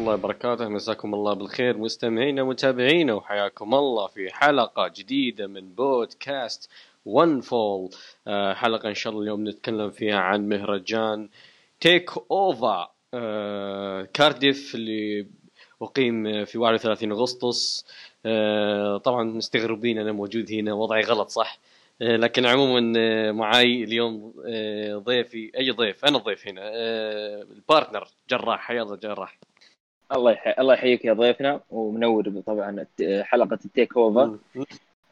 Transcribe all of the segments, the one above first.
الله وبركاته. مساكم الله بالخير. مستمعينا ومتابعينا وحياكم الله في حلقة جديدة من بودكاست One Fall آه حلقة إن شاء الله اليوم نتكلم فيها عن مهرجان TakeOver آه كارديف اللي أقيم في 31 أغسطس. آه طبعا مستغربين أنا موجود هنا وضعي غلط صح؟ آه، لكن عموما معاي اليوم ضيفي أي ضيف؟ أنا الضيف هنا ال partner جراح حيا الله جراح. الله يحي... الله يحييك يا ضيفنا ومنور طبعا حلقة ال TakeOver.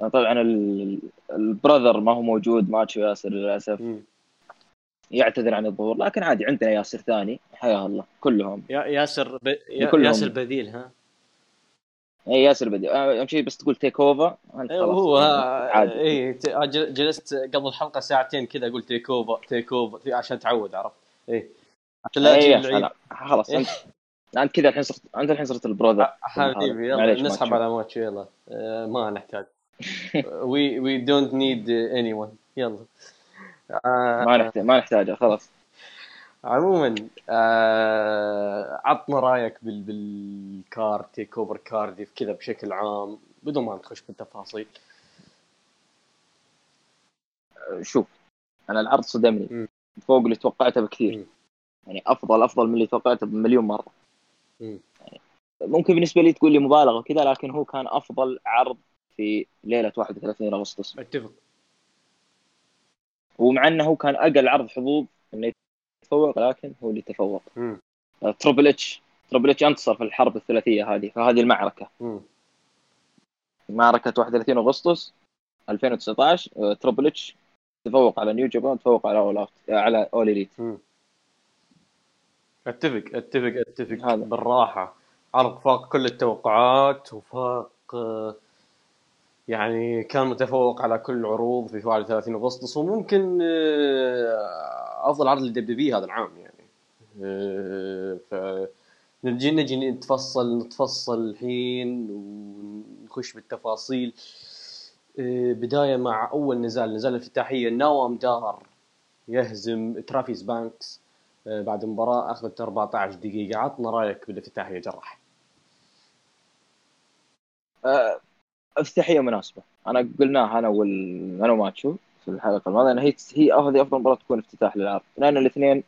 طبعا ال... ال brother ما هو موجود ماتشو ياسر للأسف. يعتذر عن الظهور لكن عادي عندنا ياسر ثاني حياه الله كلهم. يا ياسر ب... يا... لكلهم. ياسر بديل ها؟ اي ياسر بدي اهم شيء بس تقول TakeOver أنت إيه، خلاص. هو عادي. اي ت- أجل- جلست قبل الحلقة ساعتين كذا قلت TakeOver TakeOver عشان تعود عرفت؟ اي عشان لا سلام. خلاص انت أنت كذا الحين صرت أنت الحين صرت ال brother حبيبي معليش يلا نسحب. على ماتشو يلا. آه، ما نحتاج. we we don't need anyone يلا. آه، ما نحتاج ما نحتاجه خلاص. عموما آه عطنا رأيك بال بالكار TakeOver كارديف كذا بشكل عام بدون ما نخش بالتفاصيل. شوف أنا العرض صدمني. فوق اللي توقعته بكثير. مم. يعني افضل أفضل من اللي توقعته بمليون مرة. ممكن بالنسبة لي تقول لي مبالغة وكذا لكن هو كان أفضل عرض في ليلة 31 أغسطس. أتفق. ومع إنه هو كان أقل عرض حظوظ إنه يتفوق لكن هو اللي تفوق. Triple H Triple H أنتصر في الحرب الثلاثية هذه في هذه المعركة. مم. معركة 31 أغسطس 2019 آه، Triple H تفوق على New Japan تفوق على All Out آه، على All Elite. أتفق أتفق أتفق هذا. بالراحة. عرض فاق كل التوقعات وفاق يعني كان متفوق على كل العروض في 31 اغسطس وممكن آه، أفضل عرض لل WWE هذا العام يعني. آه، ف نجي نجي نتفصل نتفصل الحين ونخش بالتفاصيل. آه، بداية مع أول نزال نزال الافتتاحية. نوام دار يهزم ترافيس بانكس. بعد مباراه أخذت 14 دقيقة. عطنا رأيك بالافتتاحيه جراح. آه، افتتاحية مناسبة. أنا قلناها أنا وال أنا وماتشو في الحلقة الماضية إن هي هي هذه أفضل مباراة تكون افتتاح للعرض. لأن الاثنين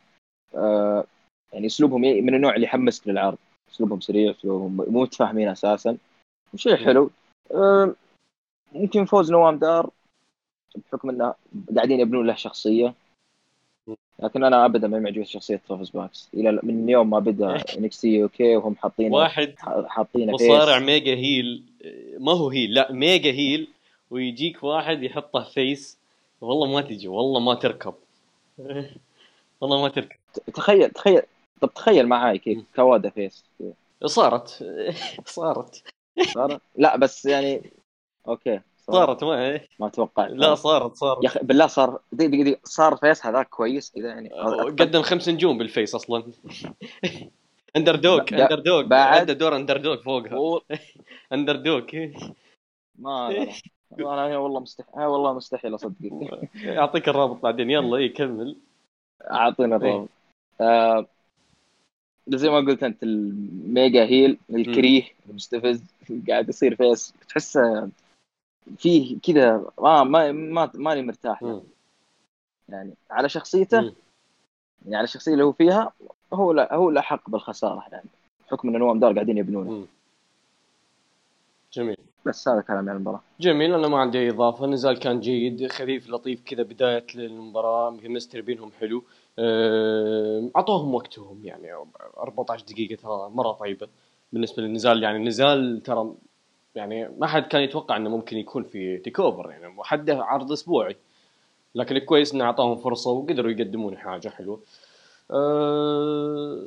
آه يعني أسلوبهم ي- من النوع اللي يحمسك للعرض. أسلوبهم سريع أسلوبهم مو متفاهمين أساسا. شيء حلو. آه ممكن فوز نوام دار بحكم إنه قاعدين يبنون له شخصية. لكن أنا ابدا ما معجبني شخصية ترافيس بانكس إلى من يوم ما بدأ NXT okay وهم حاطينه واحد حاطينه مصارع face mega heel ما هو heel لا mega heel ويجيك واحد يحطه face والله ما تجي والله ما تركب. والله ما تركب. تخيل تخيل طب تخيل معاي. كيف كوادا face صارت. صارت. صار لا بس يعني okay. صارت ما ما توقعت لا صارت يا صارت أخي بالله صار دقيقة دقيقة صار face هذاك كويس كذا يعني. قدم خمس نجوم بال face أصلا. underdog ب- underdog بعد- دور ‏underdog فوقها. underdog ما. أنا والله مستحيل والله مستحيل أصدقك. أعطيك الرابط بعدين. يلا اي كمل. اعطينا الرابط. آه زي ما قلت أنت ال mega heel الكريه المستفز قاعد يصير face. تحسه فيه كذا ما ما ما ماني مرتاح له. مم. يعني على شخصيته مم. يعني على الشخصية اللي هو فيها هو لا هو لا حق بالخسارة يعني. بحكم إن نوام دار قاعدين يبنونه. جميل. بس هذا كلام عن المباراة. جميل. أنا ما عندي أي إضافة. النزال كان جيد خفيف لطيف كذا بداية المباراه ال chemistry بينهم حلو. أعطوهم وقتهم يعني. 14 دقيقة ترى مرة طيبة بالنسبة للنزال. يعني النزال ترى يعني ما حد كان يتوقع إنه ممكن يكون في TakeOver يعني وحده عرض أسبوعي. لكن الكويس انه أعطاهم فرصة وقدروا يقدمون حاجة حلوة. أه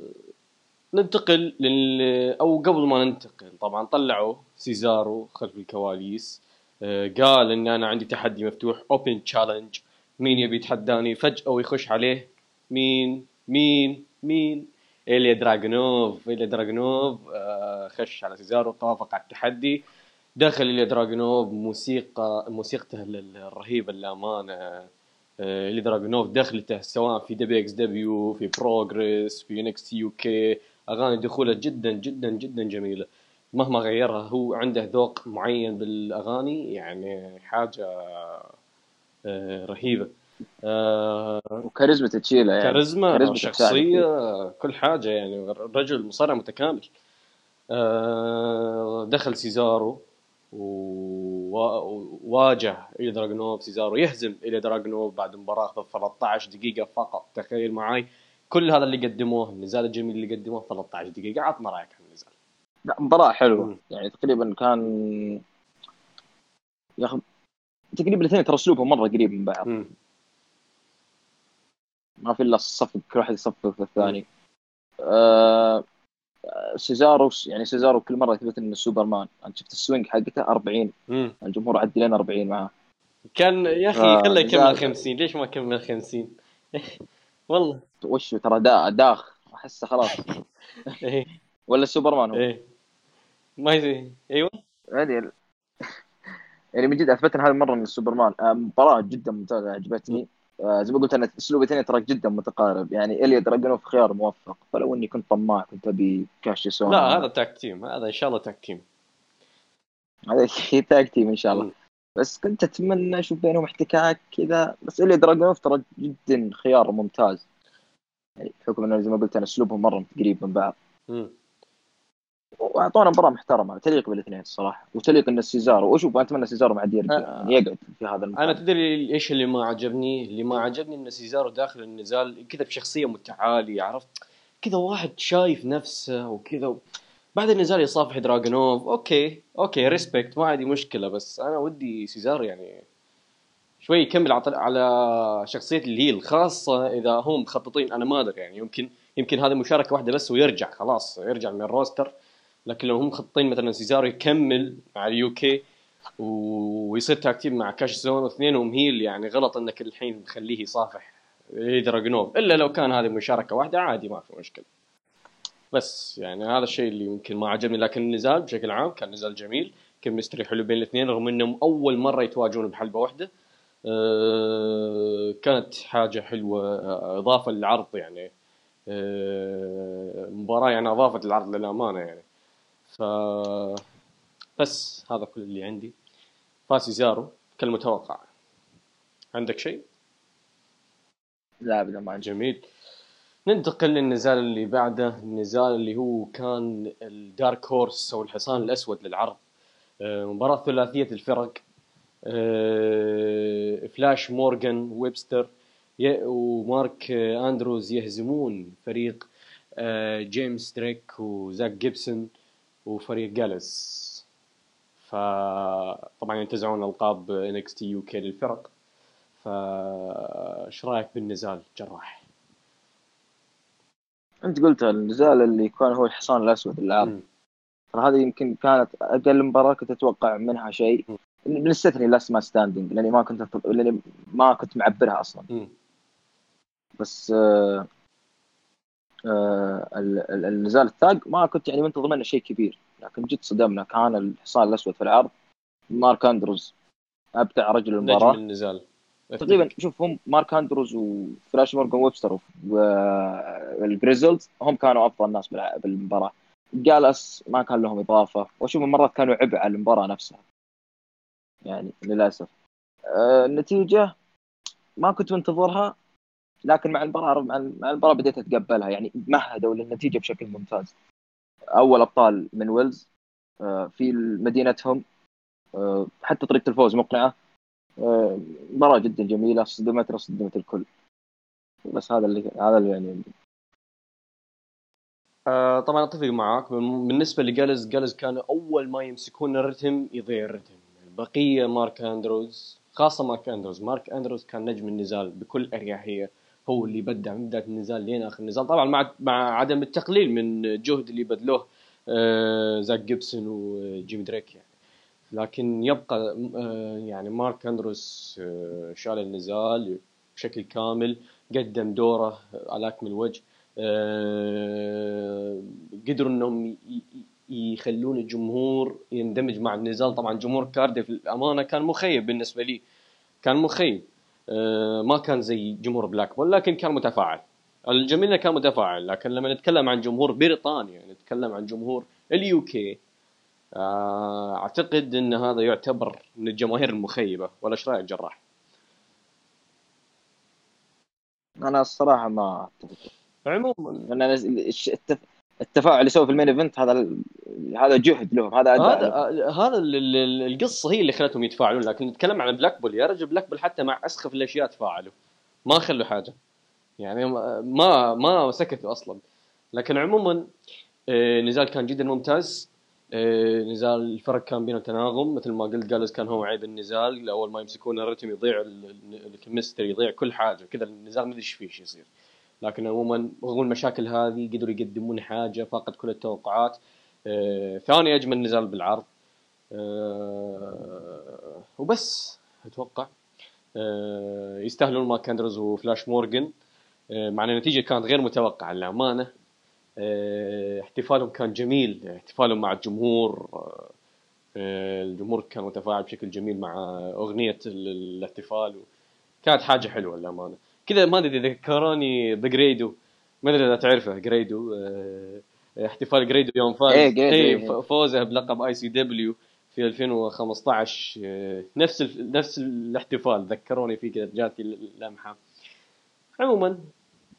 ننتقل لل أو قبل ما ننتقل طبعا طلعوا سيزارو خلف الكواليس. آه، قال إن أنا عندي تحدي مفتوح open challenge مين يبي يتحداني؟ فجأة ويخش عليه مين مين مين. إيليا دراجونوف إيليا دراجونوف آه، خش على سيزارو توافق على التحدي. دخل إيليا دراجونوف موسيقى موسيقته الرهيبة للامانه آه، إيليا دراجونوف دخلته سواء في دبليو إكس دبليو في Progress في NXT UK أغاني دخولة جدا جدا جدا جميلة. مهما غيرها هو عنده ذوق معين بالأغاني يعني حاجة آه، رهيبة. آه، وكاريزما تشيله يعني. كاريزما شخصية كل حاجة يعني. الرجل مصارع متكامل. آه، دخل سيزارو وواجه إيليا دراجونوف سيزارو يهزم إيليا دراجونوف بعد مباراة 13 دقيقة فقط. تخيل معي كل هذا اللي قدموه النزال الجميل اللي قدموه 13 دقيقة. عطنا رأيك عن النزال. لا مباراة حلوة. يعني تقريبا كان ياخذ تقريبا الاثنين ترى أسلوبهم مرة قريب من بعض. م. ما في إلا الصف كل واحد يصفق في الثاني. آه سيزارو يعني سيزارو كل مرة يثبت إنه سوبرمان. أنت شفت ال swing حقته؟ 40 مم. الجمهور عدي لين 40 معاه. كان يا أخي آه خله يكمل 50 ليش ما كمل 50 والله. وش ترى دا داخ. أحسه خلاص. إيه. ولا سوبرمان هو. إيه. ما يزي. أيوه. يعني يعني من جد اثبت هذه المرة إنه سوبرمان آه، مباراة جدا ممتازة عجبتني. زي ما قلت أنا أسلوب الاثنين ترى جدا متقارب. يعني اليا دراجونوف خيار موفق. فلو إني كنت طماع كنت أبي كاشيس أونو لا هذا tag team هذا إن شاء الله tag team هذا tag team إن شاء الله. م. بس كنت أتمنى أشوف بينهم احتكاك كذا. بس اليا دراجونوف ترى جدا خيار ممتاز. يعني بحكم إنه زي ما قلت أنا أسلوبهم مرة قريب من بعض. م. وأعطونا مباراة محترمة تليق بالاثنين الصراحة وتليق إن سيزارو وشوف اتمنى سيزارو مع يرجع آه يعني يقعد في هذا المكان أنا تدري إيش اللي ما عجبني؟ اللي ما عجبني إن سيزارو داخل النزال كذا بشخصية متعالية عرفت؟ كذا واحد شايف نفسه وكذا بعد النزال يصافح دراجونوف okay okay respect ما عندي مشكلة بس أنا ودي سيزارو يعني شوي يكمل على شخصية ال heel خاصة إذا هم مخططين أنا ما أدري يعني يمكن يمكن هذه مشاركة واحدة بس ويرجع خلاص يرجع main roster لكن لو هم مخططين مثلا سيزارو يكمل مع ال UK ويصير tag team مع كاشيس أونو واثنينهم heel يعني غلط إنك الحين مخليه يصافح دراجونوف إلا لو كان هذه مشاركة واحدة عادي ما في مشكلة. بس يعني هذا الشيء اللي يمكن ما عجبني. لكن النزال بشكل عام كان نزال جميل. chemistry حلو بين الاثنين رغم إنهم أول مرة يتواجهون بحلبة واحدة. أه كانت حاجة حلوة إضافة للعرض يعني. أه مباراة يعني اضافت العرض للأمانة يعني. ف بس هذا كل اللي عندي. فسيزارو كالمتوقع عندك شيء؟ لا ابدا ما جميل. ننتقل للنزال اللي بعده. النزال اللي هو كان ال dark horse أو الحصان الأسود للعرض. آه، مباراة ثلاثية الفرق. آه، فلاش مورغان ويبستر ومارك أندروز يهزمون فريق آه، جيمس دريك وزاك جيبسون. وفريق جالوس. فطبعا ينتزعون ألقاب NXT UK للفرق. فايش رأيك بالنزال جراح؟ أنت قلت النزال اللي كان هو الحصان الأسود العام هذه يمكن كانت أقل مباراة كنت أتوقع منها شيء. بنستثني last man standing لأني ما كنت لأني ما كنت معبرها أصلا. م. بس آه النزال ال tag. ما كنت يعني منتظر منه شيء كبير. لكن جد صدمنا. كان الحصان الأسود في العرض. مارك أندروز أبدع رجل المباراة. نجم النزال. تقريبا شوف هم مارك أندروز وفلاش مورجان ويبستر والجريزلز هم كانوا أفضل ناس بالمباراة. جالوس ما كان لهم إضافة. واشوف مرات كانوا عبء على المباراة نفسها. يعني للأسف. آه، النتيجة ما كنت منتظرها. لكن مع المباراة مع المباراة بديت أتقبلها. يعني مهدوا للنتيجة بشكل ممتاز. أول أبطال من ويلز آه، في مدينتهم آه، حتى طريقة الفوز مقنعة. آه، مباراة جدا جميلة صدمتنا صدمت الكل. بس هذا اللي هذا اللي يعني. آه طبعا أتفق معاك. بالنسبة لجالز جالز كان أول ما يمسكون الرتم يضيع الرتم. البقيه مارك أندروز خاصة مارك أندروز. مارك أندروز كان نجم النزال بكل أريحية. هو اللي بدع من بدايه النزال لين آخر النزال طبعا مع مع عدم التقليل من الجهد اللي بذلوه آه زاك جيبسون وجيمي دريك يعني. لكن يبقى آه يعني مارك أندروس آه شال النزال بشكل كامل قدم دوره على أكمل وجه قدروا إنهم يخلون الجمهور يندمج مع النزال. طبعا جمهور كارديف الامانه كان مخيب بالنسبة لي كان مخيب. ما كان زي جمهور بلاك بول لكن كان متفاعل. الجميل إنه كان متفاعل لكن لما نتكلم عن جمهور بريطانيا نتكلم عن جمهور ال UK آه، أعتقد إن هذا يعتبر من الجماهير المخيبة. ولا إيش رأيك جراح؟ أنا الصراحة ما عموما. التف- التفاعل اللي سووه في ال main event هذا هذا جهد لهم هذا هذا. آه، هذا ال- ال- ال- القصة هي اللي خلتهم يتفاعلون لكن نتكلم عن بلاك بول. يا رجل بلاك بول حتى مع أسخف الأشياء تفاعلوا. ما خلوا حاجة. يعني ما ما سكتوا أصلا. لكن عموما آه، نزال كان جدا ممتاز. آه، نزال الفرق كان بينهم تناغم. مثل ما قلت جالس كان هو عيب النزال اول ما يمسكون الرتم يضيع ال- ال- ال chemistry يضيع كل حاجة. كذا النزال ما أدري إيش فيه يصير. لكن عموما رغم المشاكل هذه قدروا يقدمون حاجة فاقت كل التوقعات. آه، ثاني أجمل نزال بالعرض. آه، وبس أتوقع. آه، يستاهلون مارك أندروز وفلاش مورجن آه، مع أن النتيجة كانت غير متوقعة للأمانة. آه، احتفالهم كان جميل. احتفالهم مع الجمهور. آه، الجمهور كان متفاعل بشكل جميل مع أغنية ال- الاحتفال. كانت حاجة حلوة للأمانة. كذا ما ادري إذا ذكروني بجريدو ما ادري إذا تعرفه جريدو آه، احتفال جريدو يوم فاز. إيه، جريدو، إيه، إيه. ف- فوزه بلقب ICW في 2015 آه، نفس ال- نفس الاحتفال. ذكروني فيه كذا جاتي اللمحه عموما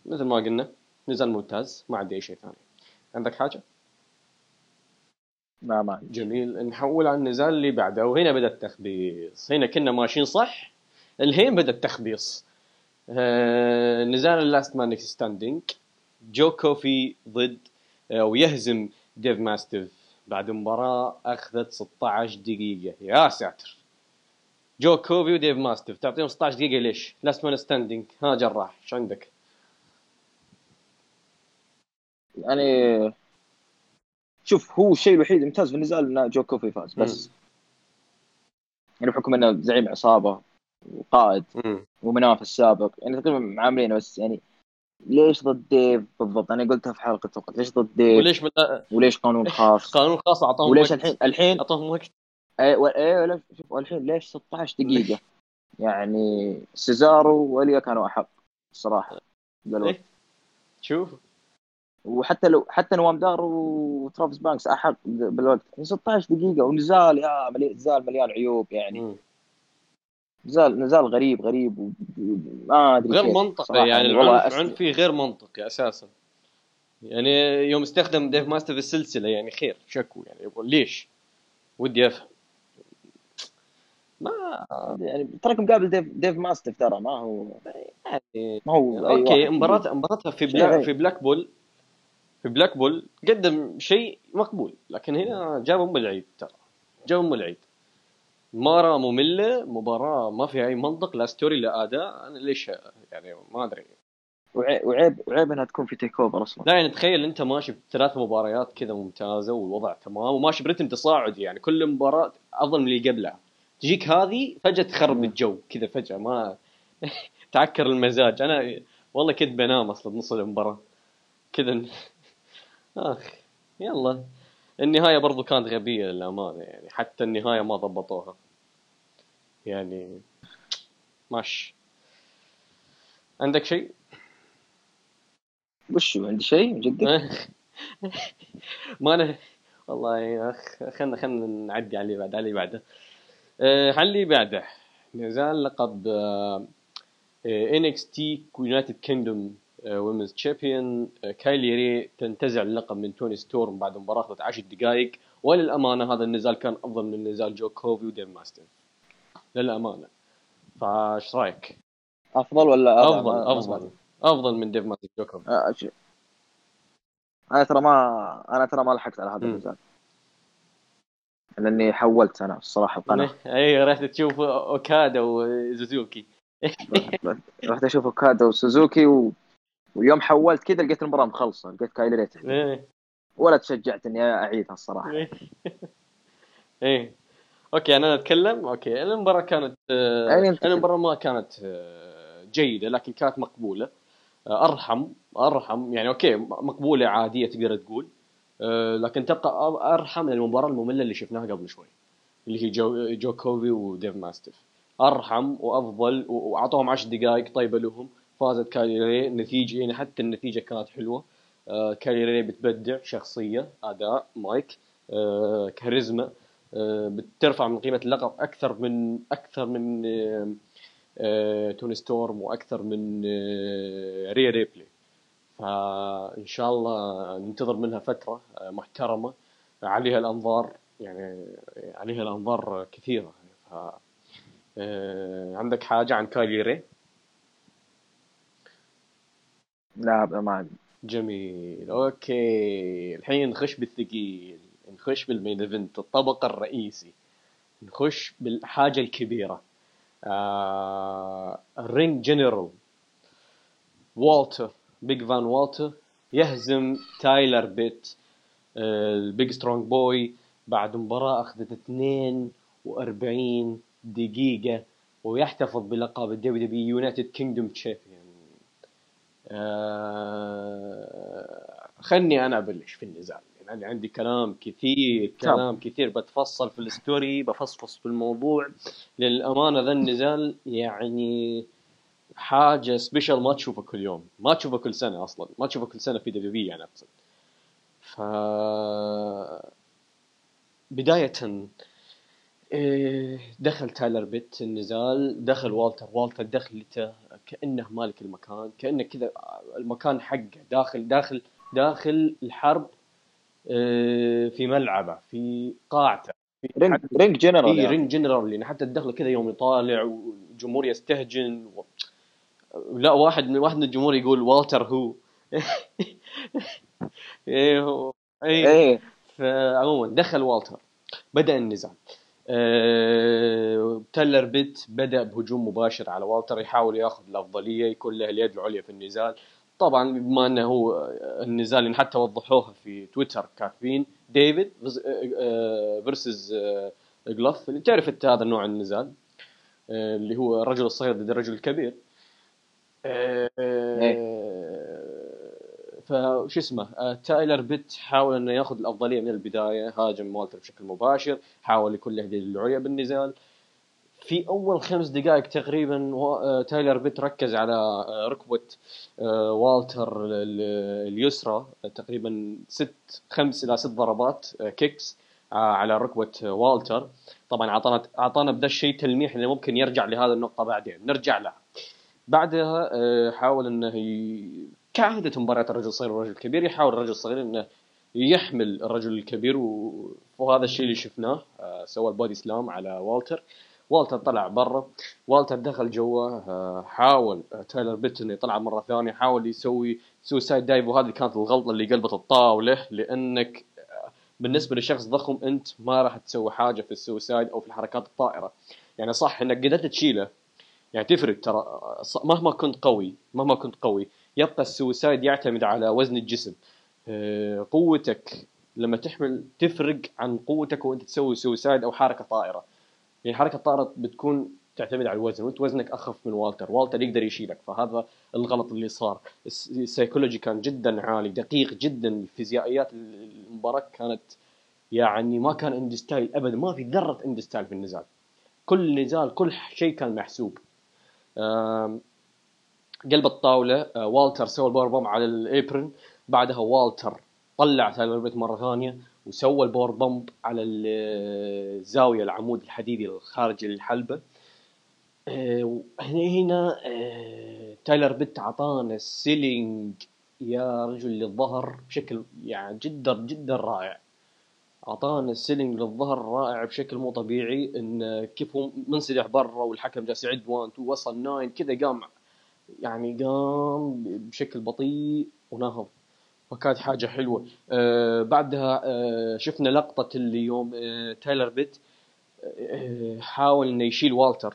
مثل ما قلنا نزال ممتاز ما عندي أي شيء ثاني. عندك حاجة؟ ما ما جميل. نحول على النزال اللي بعده. وهنا بدأ التخبيص. هنا كنا ماشيين صح؟ الحين بدأ التخبيص. آه نزال ال last man standing جو كوفي ضد آه ويهزم ديف ماستيف بعد مباراة أخذت 16 دقيقة. يا ساتر. جو كوفي وديف ماستيف تعطيهم 16 دقيقة. ليش؟ last man standing ها جراح إيش عندك؟ يعني شوف هو الشيء الوحيد الممتاز في النزال ان جو كوفي فاز بس يعني بحكم إنه زعيم عصابة. وقائد. ومنافس سابق. يعني تقريبا معاملينه بس يعني ليش ضد ديف بالضبط؟ أنا قلتها في حلقة وقت ليش ضد ديف؟ وليش ملا... وليش قانون خاص؟ قانون خاص أعطاهم وليش وقت. الحين الحين أعطاهم وقت. و- إيه ولا- شوف والحين ليش 16 دقيقة؟ يعني سيزارو وإليا كانوا أحق الصراحه بالوقت. إيه. شوف. وحتى لو حتى نوام دار وترافيس بانكس أحق بالوقت. يعني 16 دقيقة ونزال يا ملي... نزال مليان عيوب يعني. نزال نزال غريب غريب وما أدري غير منطقي. يعني العنف فيه غير منطقي أساسا يعني يوم استخدم ديف ماستيف في السلسلة يعني خير شكو يعني يقول ليش؟ ودي أفهم ما يعني تراك مقابل ديف ديف ماستيف ترى ما هو يعني ما هو okay واحد. مباراة مباراتها في غريب. في بلاك بول في بلاك بول قدم شيء مقبول لكن هنا جاب ام العيد ترى جاب ام العيد مباراة مملة مباراة ما فيها أي منطق لا story لا أداء. أنا ليش يعني ما أدري. وعي- وعيب وعيب إنها تكون في TakeOver أصلا. لا يعني تخيل أنت ماشي بثلاث مباريات كذا ممتازة والوضع تمام وماشي برتم تصاعدي. يعني كل مباراة أفضل من اللي قبلها. تجيك هذه فجأة تخرب الجو كذا فجأة. ما تعكر المزاج. أنا والله كنت بنام أصلا بنص المباراة. كذا آخ يلا. النهاية برضو كانت غبية للأمانة يعني حتى النهاية ما ضبطوها. يعني ماشي عندك شيء؟ وش هو؟ عندي شيء جدك؟ ما أنا والله يا أخ خلنا خلنا نعدي على اللي بعد على اللي بعده. آه، على اللي بعده. نزال لقب NXT United Kingdom women's champion كايلي ري تنتزع اللقب من توني ستورم بعد مباراة أخذت 10 دقائق. وللأمانة هذا النزال كان أفضل من نزال جو كوفي وديف ماستيف للأمانة. فايش رأيك؟ أفضل ولا؟ أفضل ما- ما أفضل. من ديف ماستيف جو كوفي آه، أنا ترى ما أنا ترى ما لحقت على هذا. النزال لأني حولت أنا الصراحة القناة. اي رحت تشوف أوكادا وسوزوكي. رحت- أشوف أوكادا وسوزوكي و... ويوم حولت كذا لقيت المباراة مخلصة لقيت كايلي ري إيه. ولا تشجعت اني أعيدها الصراحة. إيه. إيه. okay أنا أتكلم okay. المباراة كانت آه، يعني المباراة ما كانت آه، جيدة لكن كانت مقبولة. آه، أرحم أرحم. يعني okay مقبولة عادية تقدر تقول. آه، لكن تبقى أرحم من المباراة المملة اللي شفناها قبل شوي اللي هي جو, جو كوفي وديف ماستيف. أرحم وأفضل وأعطوهم 10 دقائق طيبة لهم. فازت كايلي ري نتيجة يعني حتى النتيجة كانت حلوة. آه كايلي ري بتبدع شخصية أداء مايك آه كاريزما. آه بترفع من قيمة اللقب أكثر من أكثر من آه آه توني ستورم وأكثر من آه ريا ريبلي. فإن شاء الله ننتظر منها فترة آه محترمة عليها الأنظار يعني عليها الأنظار كثيرة. ف عندك حاجة عن كايلي لا ما عندي. جميل. okay. الحين نخش بالثقيل. نخش بال main event الطبق الرئيسي. نخش بالحاجة الكبيرة. آه ال ring general والتر Big Van والتر. يهزم تايلر بيت آه ال big strong boy. بعد مباراة أخذت 42 دقيقة ويحتفظ بلقب ال WW United Kingdom champion خلني أنا أبلش في النزال. يعني عندي كلام كثير كلام كثير. بتفصل في ال story بفصفص في الموضوع. للأمانة ذا النزال يعني حاجة special ما تشوفه كل يوم. ما تشوفه كل سنة أصلا. ما تشوفه كل سنة في WWE يعني أقصد. ف بداية إيه، دخل تايلر بيت النزال دخل والتر. والتر دخلته كأنه مالك المكان. كأنه كذا المكان حقه. داخل داخل داخل الحرب. في ملعبه في قاعته في ring ring general يعني. ring جنرال يعني. حتى الدخله كذا يوم يطالع والجمهور يستهجن و... لا واحد من واحد من الجمهور يقول والتر هو. إيه هو إيه, إيه. فعموما دخل والتر بدأ النزال أه تلر بيت بدأ بهجوم مباشر على والتر يحاول ياخذ الأفضلية يكون له اليد العليا في النزال. طبعا بما أنه هو النزال حتى وضحوها في تويتر كاتبين ديفيد versus Goliath اللي تعرف أنت هذا النوع النزال اللي هو الرجل الصغير ضد الرجل الكبير أه فش اسمه آه تايلر بيت حاول أنه يأخذ الأفضلية من البداية هاجم والتر بشكل مباشر حاول يكون له العليا بالنزال. في أول خمس دقائق تقريبا آه تايلر بيت ركز على آه ركبة آه، والتر اليسرى تقريبا ست خمس إلى ست ضربات kicks على ركبة والتر. طبعا اعطانا أعطانا بدا الشيء تلميح انه ممكن يرجع لهذا النقطة بعدين. نرجع لها. بعدها حاول إنه كعادة مباراة الرجل الصغير والرجل الكبير يحاول الرجل الصغير إنه يحمل الرجل الكبير وهذا الشيء اللي شفناه سوى ال body slam على والتر. والتر طلع برا والتر دخل جوا آه، حاول آه، تايلر بيت انه يطلع مرة ثانية حاول يسوي suicide dive وهذه كانت الغلطة اللي قلبت الطاولة لأنك بالنسبة لشخص ضخم أنت ما راح تسوي حاجة في ال suicide أو في الحركات الطائرة. يعني صح إنك قدرت تشيله يعني تفرق ترى مهما كنت قوي مهما كنت قوي يبقى ال suicide يعتمد على وزن الجسم. آه، قوتك لما تحمل تفرق عن قوتك وأنت تسوي suicide أو حركة طائرة. يعني حركة طائره بتكون تعتمد على الوزن وانت وزنك أخف من والتر والتر يقدر يشيلك فهذا الغلط اللي صار. السيكولوجي كان جدا عالي دقيق جدا فيزيائيات المباراة كانت يعني ما كان indie style ابدا ما في ذرة indie style في النزال. كل نزال كل شيء كان محسوب. قلب الطاولة آه، والتر سوى ال power bomb على ال apron بعدها والتر طلع تايلر بيت مره ثانية. وسوى ال power bomb على الزاوية العمود الحديدي الخارج الحلبه آه، هنا آه، تايلر بيت اعطانا selling يا رجل للظهر بشكل يعني جدا جدا رائع. اعطانا ال selling للظهر رائع بشكل مو طبيعي إن كيف هو منسدح برا والحكم جالس يعد 1 2 وصل 9 كذا قام يعني قام بشكل بطيء ونهض. فكانت حاجة حلوة. آه بعدها آه شفنا لقطة اللي يوم آه تايلر بيت آه حاول إنه يشيل والتر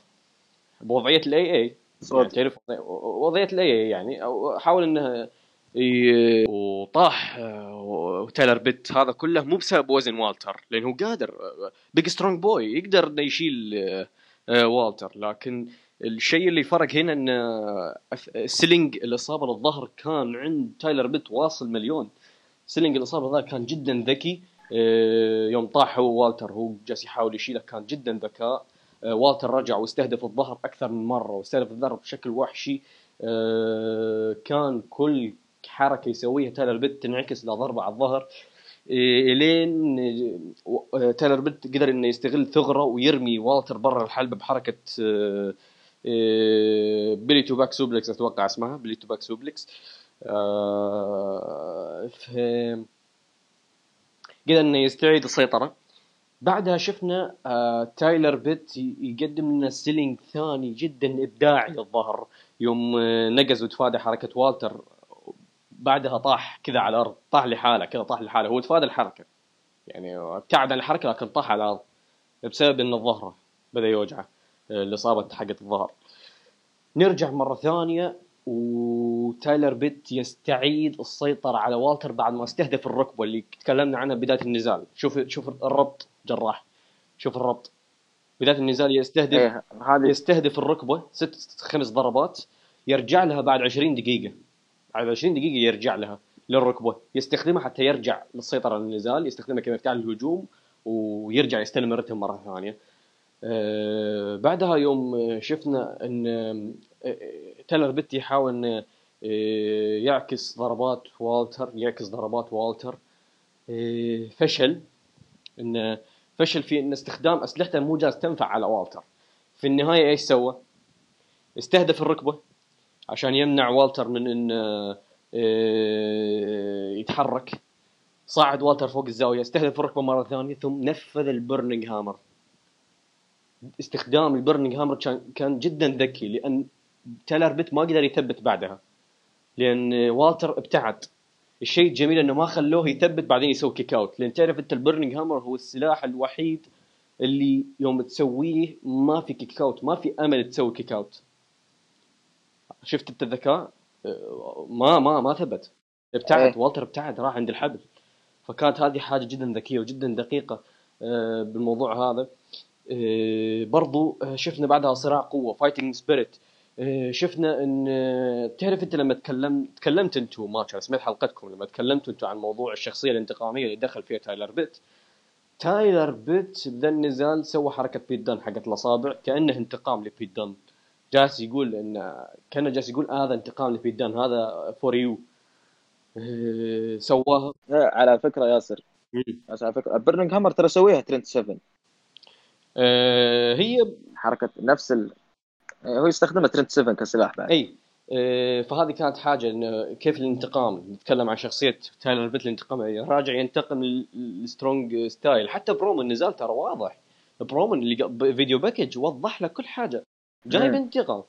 بوضعية ال AA يعني تعرف وضعية ال AA يعني. أو حاول إنه وطاح آه، تايلر بيت هذا كله مو بسبب وزن والتر لأنه قادر big strong boy يقدر إنه يشيل آه، آه، والتر. لكن الشيء اللي فرق هنا إن selling الإصابة للظهر كان عند تايلر بيت واصل مليون. selling الإصابة ذا كان جدا ذكي آه، يوم طاح هو والتر هو جالس يحاول يشيله كان جدا ذكاء. آه، والتر رجع واستهدف الظهر أكثر من مرة واستهدف الظهر بشكل وحشي. آه، كان كل حركة يسويها تايلر بيت تنعكس له ضربه على الظهر. إيه، إلين آه، تايلر بيت قدر إنه يستغل ثغرة ويرمي والتر برا الحلبة بحركة آه، آه، belly to back suplex أتوقع اسمها belly to back suplex قدر إنه يستعيد السيطرة. بعدها شفنا تايلر بيت يقدم لنا selling ثاني جدا إبداعي للظهر يوم نقز وتفادى حركة والتر بعدها طاح كذا على الأرض طاح لحاله كذا طاح لحاله. هو تفادى الحركة. يعني ابتعد عن الحركة لكن طاح على الأرض بسبب إن ظهره بدأ يوجعه. الاصابه حقت الظهر. نرجع مرة ثانية وتايلر بيت يستعيد السيطرة على والتر بعد ما استهدف الركبة اللي تكلمنا عنها بداية النزال. شوف شوف الربط جراح. شوف الربط. بداية النزال يستهدف إيه هذه يستهدف الركبة ست خمس ضربات يرجع لها بعد 20 دقيقة. بعد 20 دقيقة يرجع لها للركبة. يستخدمها حتى يرجع للسيطرة على النزال يستخدمها كمفتاح للهجوم ويرجع يستلم الرتم مرة ثانية. بعدها يوم شفنا إن آه، تيلر بيت يحاول إنه آه، يعكس ضربات والتر يعكس ضربات والتر. آه، فشل. انه فشل في إن استخدام أسلحته مو جالس تنفع على والتر. في النهاية إيش سوى؟ استهدف الركبة عشان يمنع والتر من إن آه، يتحرك. صعد والتر فوق الزاوية استهدف الركبة مرة ثانية ثم نفذ ال burning hammer. استخدام ال burning hammer كان كان جدا ذكي لأن تايلر بيت ما قدر يثبت بعدها. لأن والتر ابتعد. الشيء الجميل إنه ما خلوه يثبت بعدين يسوي kick out لأن تعرف أنت ال burning hammer هو السلاح الوحيد اللي يوم تسويه ما في kick out ما في أمل تسوي kick out شفت أنت الذكاء؟ ما ما ما ثبت. ابتعد إيه. والتر ابتعد راح عند الحبل. فكانت هذه حاجة جدا ذكية وجدا دقيقة آه، بالموضوع هذا. برضو آه، شفنا بعدها صراع قوة fighting spirit شفنا إن آه، تعرف أنت لما تكلم تكلمت أنتم ما سمعت حلقتكم لما تكلمتوا أنتم عن موضوع الشخصية الانتقامية اللي دخل فيها تايلر بيت. تايلر بيت بذا النزال سوى حركة بيت دان حقت الأصابع كأنه انتقام لبيت دان جالس يقول إن كأنه جالس يقول هذا انتقام لبيت دان هذا for you سواها. إيه، على فكرة ياسر. على فكرة burning hammer ترى سويها ترنت 7 آه، هي حركة نفس ال... إيه، هو يستخدمها ترنت 7 كسلاح بعد. إي آه، فهذه كانت حاجة إنه كيف الانتقام نتكلم عن شخصية تايلر بيت الانتقام راجع ينتقم ال strong style. حتى برومو النزال ترى واضح. برومو اللي video package وضح لك كل حاجة. جاي مم. بينتقم.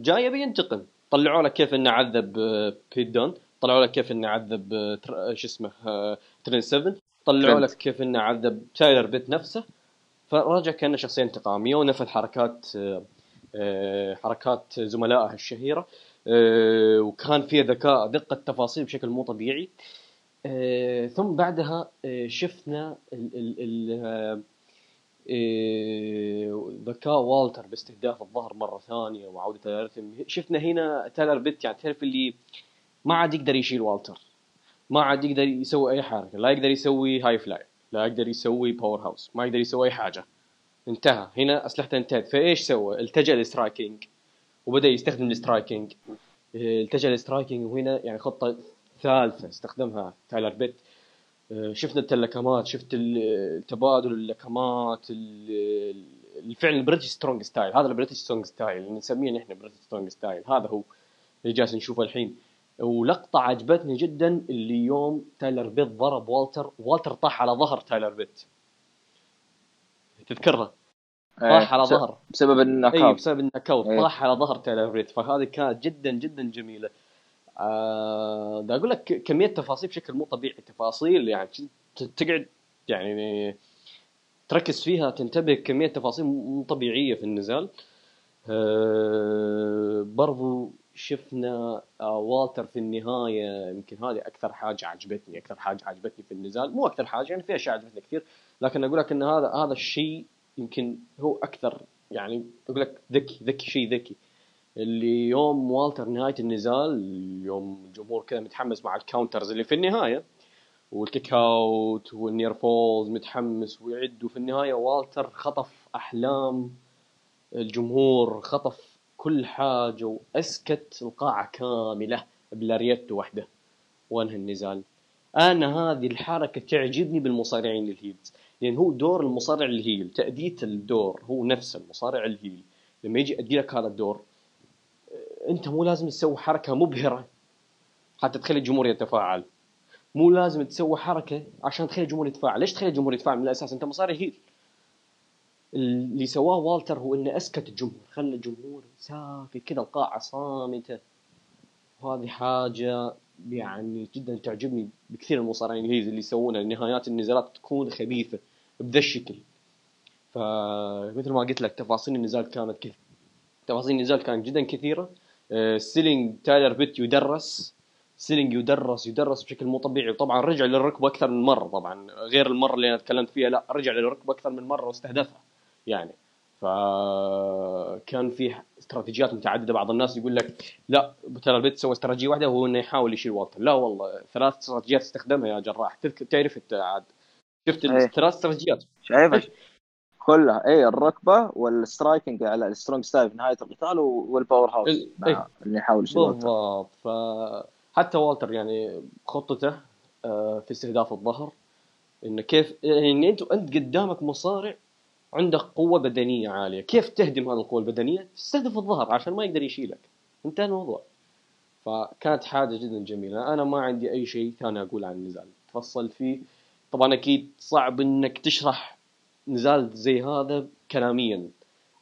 جاي بينتقم طلعوا لك كيف إنه عذب آه، بيت دان طلعوا لك كيف إنه عذب آه، آه، شو اسمه آه، ترنت 7 طلعوا. لك كيف إنه عذب تايلر بيت نفسه. فراجع كأنه شخصيه انتقاميه ونفذ حركات آه، حركات زملائه الشهيرة آه، وكان فيه ذكاء دقة تفاصيل بشكل مو طبيعي. آه، ثم بعدها شفنا ذكاء والتر باستهداف الظهر مرة ثانية وعودة الرتم شفنا هنا تايلر بيت يعني تعرف اللي ما عاد يقدر يشيل والتر ما عاد يقدر يسوي أي حركة لا يقدر يسوي high fly. لا يقدر يسوي powerhouse ما يقدر يسوي أي حاجة. انتهى. هنا اسلحته انتهت. فإيش سوى؟ التجأ لل striking. وبدأ يستخدم ال striking آه، التجأ لل striking وهنا يعني خطة ثالثة استخدمها. تايلر بيت. شفنا اللكمات شفت ال- تبادل اللكمات ال- الفعل ال British strong style هذا ال British strong style اللي نسميه نحن British strong style هذا هو اللي جالس نشوفه الحين. ولقطة عجبتني جدا اللي يوم تايلر بيت ضرب والتر والتر طاح على ظهر تايلر بيت. تذكرها؟ طاح على ظهر. بسبب ال knock اي out بسبب ال knock out إيه. طاح على ظهر تايلر بيت. فهذه كانت جدا جدا جميلة. آه دا أقول لك كمية تفاصيل بشكل مو طبيعي. تفاصيل يعني تقعد يعني تركز فيها تنتبه كمية تفاصيل مو طبيعية في النزال. آه برضو شفنا آه والتر في النهاية يمكن هذه أكثر حاجة عجبتني أكثر حاجة عجبتني في النزال. مو أكثر حاجة يعني في أشياء عجبتني كثير لكن أقول لك إن هذا هذا الشيء يمكن هو أكثر يعني أقول لك ذكي ذكي شيء ذكي. اللي يوم والتر نهاية النزال يوم الجمهور كذا متحمس مع ال counters اللي في النهاية وال kick out وال near falls متحمس ويعد وفي النهاية والتر خطف أحلام الجمهور خطف كل حاجة وأسكت القاعة كاملة ب lariat واحدة. وانهى النزال أنا هذه الحركة تعجبني بالمصارعين ال heels. لأن هو دور المصارع ال heel تأدية الدور هو نفس المصارع ال heel. لما يجي يأدي لك هذا الدور أنت مو لازم تسوي حركة مبهرة حتى تخلي الجمهور يتفاعل. مو لازم تسوي حركة عشان تخلي الجمهور يتفاعل. ليش تخلي الجمهور يتفاعل؟ من الأساس أنت مصارع heel. اللي سواه والتر هو إنه أسكت الجمهور خلى الجمهور ساكت كذا القاعة صامتة. وهذه حاجة يعني جدا تعجبني بكثير المصارعين ال heels اللي يسوونها نهايات النزالات تكون خبيثة بذا الشكل. فمثل ما قلت لك تفاصيل النزال كانت كثير تفاصيل النزال كانت جدا كثيرة. selling تايلر بيت يدرس. selling يدرس يدرس بشكل مو طبيعي. وطبعا رجع للركبه أكثر من مرة طبعا غير المرة اللي أنا تكلمت فيها لا رجع للركبه أكثر من مرة واستهدفها. يعني. فكان في استراتيجيات متعددة. بعض الناس يقول لك لا ترى البيت سوى استراتيجية واحدة وهو إنه يحاول يشيل والتر لا والله ثلاث استراتيجيات استخدمها يا جراح. تعرف أنت عاد. شفت إيه. الثلاث استراتيجيات. شايفه كلها. اي الركبة وال striking على ال strong style في نهاية القتال وال powerhouse ال- مع إيه. اللي يحاول يشيل. بالضبط. فحتى والتر يعني خطته آه، في استهداف الظهر. انه كيف يعني أنت أنت قدامك مصارع عندك قوة بدنية عالية. كيف تهدم هذه القوة البدنية؟ تستهدف الظهر عشان ما يقدر يشيلك. انتهى الموضوع. فكانت حاجة جدا جميلة. أنا ما عندي أي شيء ثاني أقول عن النزال. تفصل فيه. طبعا أكيد صعب إنك تشرح نزال زي هذا كلاميا.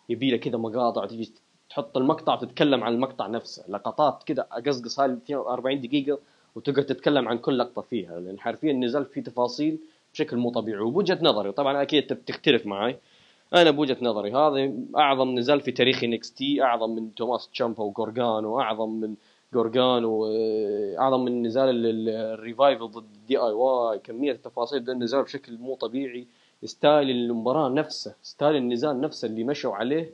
يبي له كذا مقاطع تجي تحط المقطع وتتكلم عن المقطع نفسه. لقطات كذا أقصقص هاي 42 دقيقة وتقعد تتكلم عن كل لقطة فيها. لأن حرفيا النزال فيه تفاصيل بشكل مو طبيعي وبوجهة نظري. طبعا أكيد انت بتختلف معي أنا بوجهة نظري هذا أعظم نزال في تاريخ NXT أعظم من توماسو تشامبا وجورجانو أعظم من جورجانو آه، أعظم من نزال ال- ال- الريفايفل ضد DIY كمية التفاصيل بين النزال بشكل مو طبيعي. style المباراة نفسه style النزال نفسه اللي مشوا عليه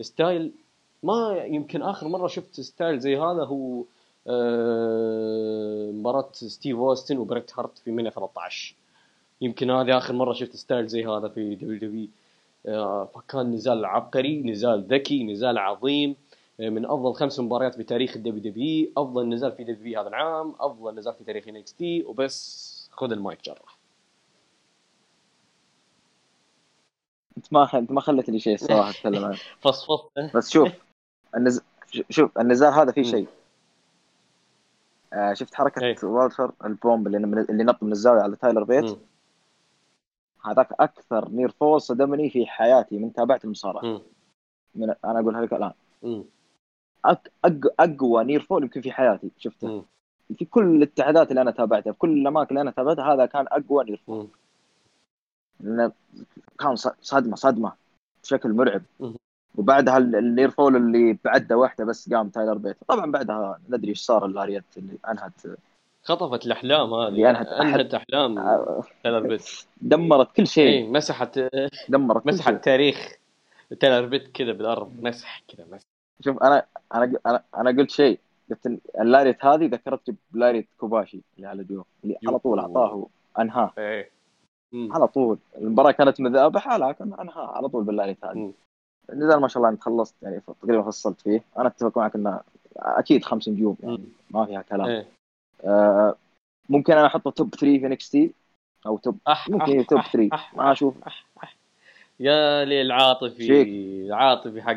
style ما يمكن آخر مرة شفت style زي هذا هو آه، مباراة ستيف أوستن وبريت هارت في مينيا 13 يمكن هذه آخر مرة شفت style زي هذا في WWE فكان نزال عبقري نزال ذكي نزال عظيم. آه، من أفضل خمس مباريات في تاريخ ال WWE أفضل نزال في WWE هذا العام أفضل نزال في تاريخ NXT وبس. خذ المايك جرح انت ما انت ما خليتني شيء الصراحة أتكلم عنه. فصفص بس شوف النز... شوف النزال هذا فيه. شيء. آه شفت حركة إيه. والتر ال bomb اللي من... اللي نط من الزاوية على تايلر بيت. هذاك أكثر near fall صدمني في حياتي من تابعت المصارعه. من... أنا اقولها لك الآن. أك... أق... أقوى near fall يمكن في حياتي شفته مم. في كل الاتحادات اللي أنا تابعتها في كل الأماكن اللي أنا تابعتها هذا كان أقوى near fall كان صدمة صدمة بشكل مرعب. وبعدها ال- ال near fall اللي بعده واحدة بس قام تايلر بيت طبعا بعدها ندري إيش صار ال lariat اللي أنهت خطفت الأحلام هذه. أحد- أنهت أحلام تايلر بيت دمرت كل شيء. اي مسحت دمرت مسحت تاريخ تايلر بيت كذا بالأرض. مسح كذا مسح. شوف أنا أنا أنا, أنا قلت شيء. قلت ال lariat هذه ذكرتني ب lariat كوباشي اللي على جو اللي على طول أعطاه أنهاه. إيه. على طول. المباراة كانت مذابحه لكن أنهاه على طول بال lariat هذه. النزال ما شاء الله انت خلصت يعني تقريبا فصلت فيه. أنا أتفق معك إنه أكيد خمس نجوم يعني. ما فيها كلام. إيه. آه ممكن أنا أحطه top 3 في NXT أو top أح ممكن أح top أح 3 أح ما أشوف. يا لي العاطفي شيك. العاطفي حق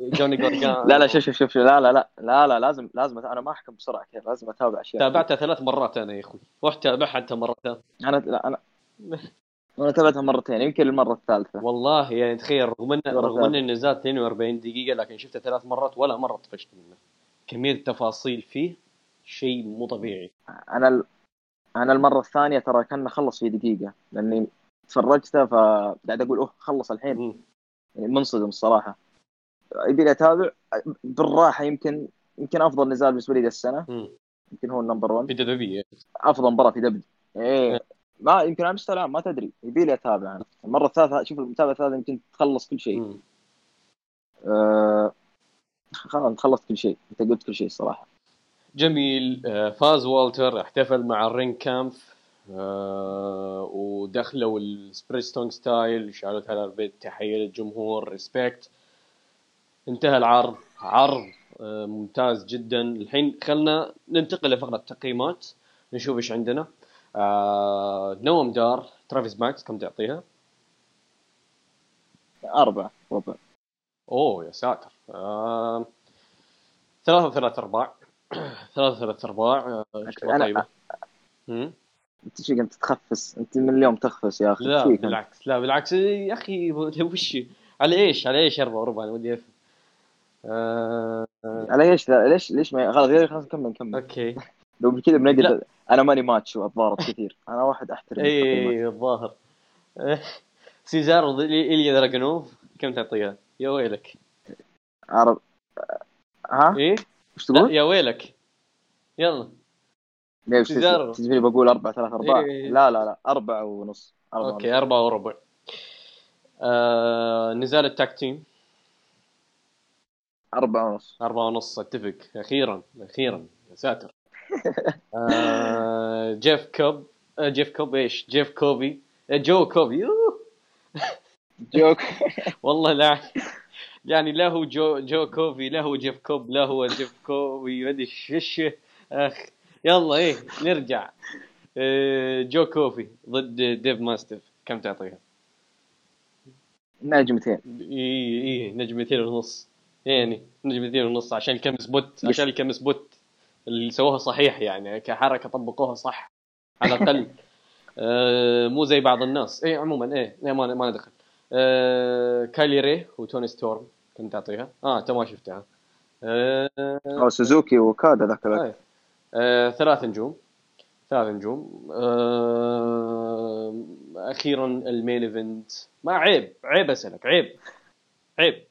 جوني جارجانو. لا لا شوف شوف شوف لا لا لا لا لا لازم لازم أنا ما أحكم بسرعة كذا لازم أتابع أشياء. تابعتها ثلاث مرات أنا يا أخوي. روح تابعها أنت مرتين. أنا لا أنا أنا تابعتها مرتين يمكن المرة الثالثة. والله يعني تخيل رغم ان رغم إن. النزال 42 دقيقة لكن شفته ثلاث مرات ولا مرة طفشت منه كمية التفاصيل فيه. شيء مو طبيعي. أنا ال... أنا المرة الثانية ترى كان خلص في دقيقة لأني تفرجته فقاعد أقول أوه خلص الحين. يعني منصدم الصراحة. يبي أتابع؟ بالراحة يمكن يمكن أفضل نزال بالنسبة لي السنة. يمكن هو ال number 1 في دبليو أفضل مباراة في دبليو إيه. ما يمكن على مستوى العام ما تدري. يبي لي أتابع أنا. المرة الثالثة شوف المتابعة الثالثة يمكن تخلص كل شيء. آه خلاص خلصت كل شيء. أنت قلت كل شيء الصراحة. جميل. آه، فاز والتر احتفل مع الرينج كامف آه، ودخلوا ال British Strong Style شالوا تايلر بيت تحية للجمهور respect. انتهى العرض. عرض آه، ممتاز جدا. الحين خلنا ننتقل لفقرة التقييمات نشوف إيش عندنا. نوم دار ترافيس بانكس كم تعطيها؟ أربعة ربع أوه يا ساتر. آه... ثلاثة وثلاث أرباع. ثلاثة وثلاث أرباع آه، أنا- طيبة؟ أنت شو قمت تخفس؟ أنت من اليوم تخفس يا أخي. لا؟ بالعكس. لا بالعكس. يا أخي وش؟ على إيش؟ على إيش اربعة وربع؟ أنا ودي أفهم. آه... على إيش ذا؟ ليش ليش ما خلاص غير خلاص نكمل نكمل okay. لو كذا بنقدر. لا. أنا ماني ماتش وأتضارب كثير. أنا واحد أحترم. اي الظاهر. سيزار إليا دراجونوف. كم تعطيها؟ يا ويلك. عرب ها؟ إيه؟ وش تقول؟ يا ويلك. يلا. ليش بقول أربعة ثلاثة أربعة؟ إيه. لا لا لا أربعة ونص أربعة okay أربعة وربع. آه نزال ال tag team. ونص. أربعة ونص. أربعة ونص أتفق. أخيرا أخيرا يا ساتر. آه جيف كوب آه جيف كوب إيش؟ جيف كوبي. آه جو كوبي. جوك والله لا. يعني لا هو جو جو كوبي لا هو جيف كوب لا هو جيف كوبي ما أدري إيش أخ يلا إيه نرجع. آه جو كوفي ضد ديف ماستف كم تعطيها؟ نجمتين إي إي نجمتين ونص. يعني نجمتين ونص عشان الكمس بوت عشان الكمس بوت اللي سووها صحيح يعني كحركة طبقوها صح على الأقل. آه مو زي بعض الناس. اي عموما إيه لا ما ما ندخل. آه كايلي ري وتوني ستورم كنت تعطيها آه انت ما شفتها. آه أو سوزوكي وأوكادا ذاك الوقت. آه. آه ثلاث نجوم. ثلاث نجوم. آه أخيرا ال main event. ما عيب عيب أسألك عيب عيب.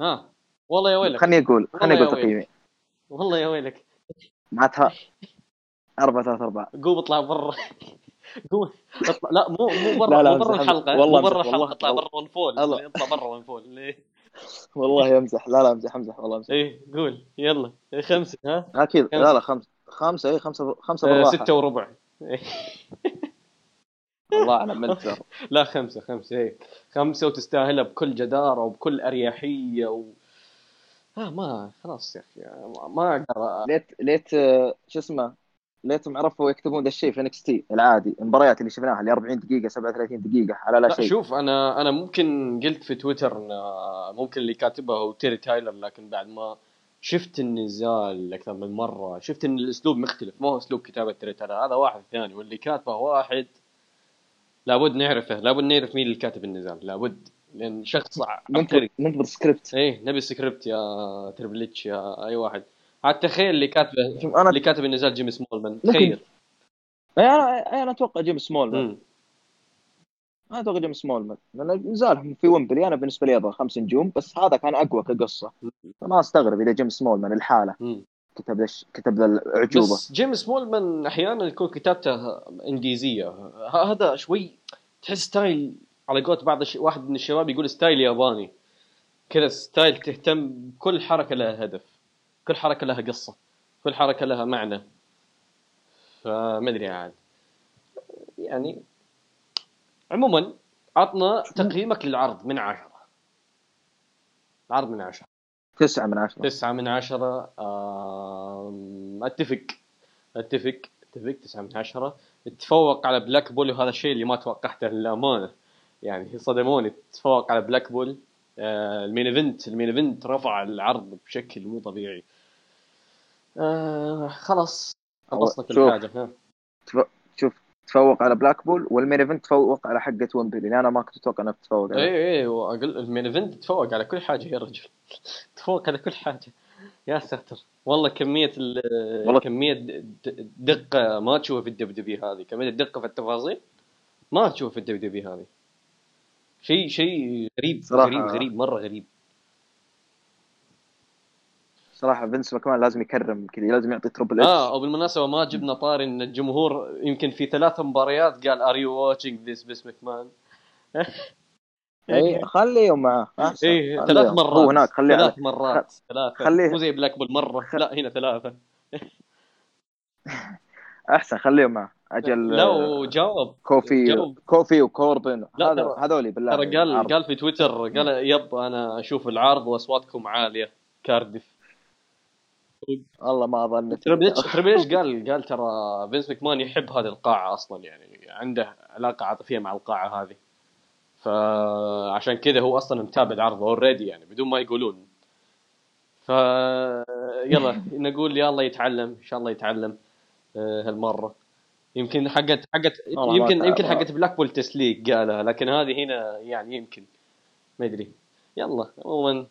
ها والله يا ويلك. خليني أقول خليني ويلك. تقييمي. والله يا ويلك. معناتها أربعة ثلاثة أربعة. قوم اطلع برا. قوم اطلع لا مو مو برا لا، لا، مو برا امزح، الحلقة. والله مو برا امزح، الحلقة. اطلع برا ونفول. اطلع برا ونفول ليه؟ والله أمزح. لا لا أمزح أمزح. والله أمزح. إيه قول. يلا. إيه، خمسة ها؟ أكيد خمسة. لا لا خمسة. خمسة إيه خمسة خمسة آه بالراحة. ستة وربع. إيه. والله أنا ملت لا خمسة خمسة إيه. خمسة وتستاهلها بكل جدارة وبكل أريحية و... آه ما خلاص يا أخي. ما- أقدر. ليت ليت آه، شو اسمه؟ ليتهم عرفوا يكتبون ذا الشيء في NXT العادي المباريات اللي شفناها اللي 40 دقيقة 37 دقيقة على لا لا شيء. شوف أنا أنا ممكن قلت في تويتر إن آه، ممكن اللي كاتبها هو تيري تايلر لكن بعد ما شفت النزال أكثر من مرة شفت إن الأسلوب مختلف ما هو أسلوب كتابة تيري تايلر هذا واحد ثاني واللي كاتبه واحد لابد نعرفه لابد نعرف مين اللي كاتب النزال لابد لأن شخص عبقري ننتظر سكريبت إيه نبي سكريبت يا تربل إتش يا أي واحد. عاد تخيل اللي كاتبه أنا اللي كاتب النزال جيمي سمولمان. تخيل. أنا أنا أتوقع جيم سمولمان. أنا أتوقع جيم سمولمان. لأن نزالهم في ويمبلي أنا بالنسبة لي أبغى خمس نجوم بس هذا كان أقوى كقصة. فما أستغرب إذا جيم سمولمان الحالة مم. كتب ذا كتب ذا الأعجوبة. بس جيمي سمولمان أحيانا يكون كتابته إنجليزية. هذا شوي تحس style على قولة بعض الش... واحد من الشباب يقول style ياباني. كذا style تهتم بكل حركة لها هدف. كل حركة لها قصة كل حركة لها معنى. فما أدري عاد. يعني عموما عطنا تقييمك للعرض من عشرة. العرض من عشرة. تسعة من عشرة. تسعة من عشرة آم، أتفق. أتفق. أتفق. تسعة من عشرة. تفوق على بلاك بول وهذا الشيء اللي ما توقعته للأمانة. يعني صدموني. تفوق على بلاك بول. آه، ال main event. ال main event رفع العرض بشكل مو طبيعي. آه خلاص خلصنا كل شوف. حاجة ها. شوف تفوق على بلاك بول وال main event تفوق على حقة ويمبلي أنا ما كنت أتوقع تتفوق عليها اي اي واقل ال main event تفوق على كل حاجة يا رجل. تفوق على كل حاجة. يا ساتر. والله كمية ال والله- كمية دقة ما تشوفها في ال WWE هذه. كمية الدقة في التفاصيل ما تشوفها في الدب دبي هذه. شيء شيء غريب صراحة- غريب غريب مرة غريب. صراحة فينس ماكمان لازم يكرم كذا لازم يعطي تربل اتش آه وبالمناسبه ما جبنا طاري إن الجمهور يمكن في ثلاث مباريات قال ار يو واتشنج ذيس بس مكمان اي خليهم معاه أحسن. إيه خليهم. ثلاث مرات هو هناك خليه ثلاث مرات ثلاثة. خليه- مو زي بلاك بول مرة. لا هنا ثلاثة. أحسن خليهم معاه. أجل لا وجاوب. كوفي جاوب. كوفي وكوربن. لا، هذولي بالله ترى قال عرض. قال في تويتر قال yep أنا أشوف العرض وأصواتكم عالية. كاردف والله ما ليش ترى ليش قال قال ترى فينس ماكمان يحب هذه القاعة أصلا يعني عنده علاقة عاطفية مع القاعة هذه. فعشان كذا هو أصلا متابع العرض already يعني بدون ما يقولون. ف يلا نقول يلا يتعلم إن شاء الله يتعلم آه، هالمرة. يمكن حقت حقت يمكن. يمكن حقت بلاك بول تسليك قالها لكن هذه هنا يعني يمكن. ما أدري. يلا عموما.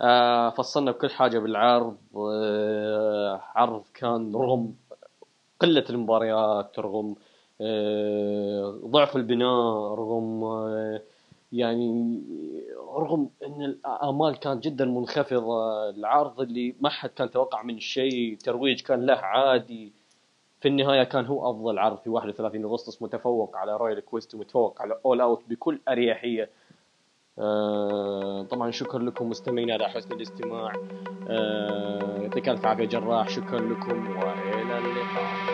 آه فصلنا بكل حاجة بالعرض عرض كان رغم قلة المباريات رغم آه ضعف البناء رغم آه يعني رغم إن الآمال كانت جدا منخفضة العرض اللي ما حد كان توقع منه شيء ترويج كان له عادي. في النهاية كان هو أفضل عرض في 31 أغسطس متفوق على Royal Quest ومتفوق على All Out بكل أريحية. آه، طبعا شكرا لكم مستمعينا على حسن الاستماع. آه، يعطيك ألف عافية جراح. شكرا لكم وإلى اللقاء.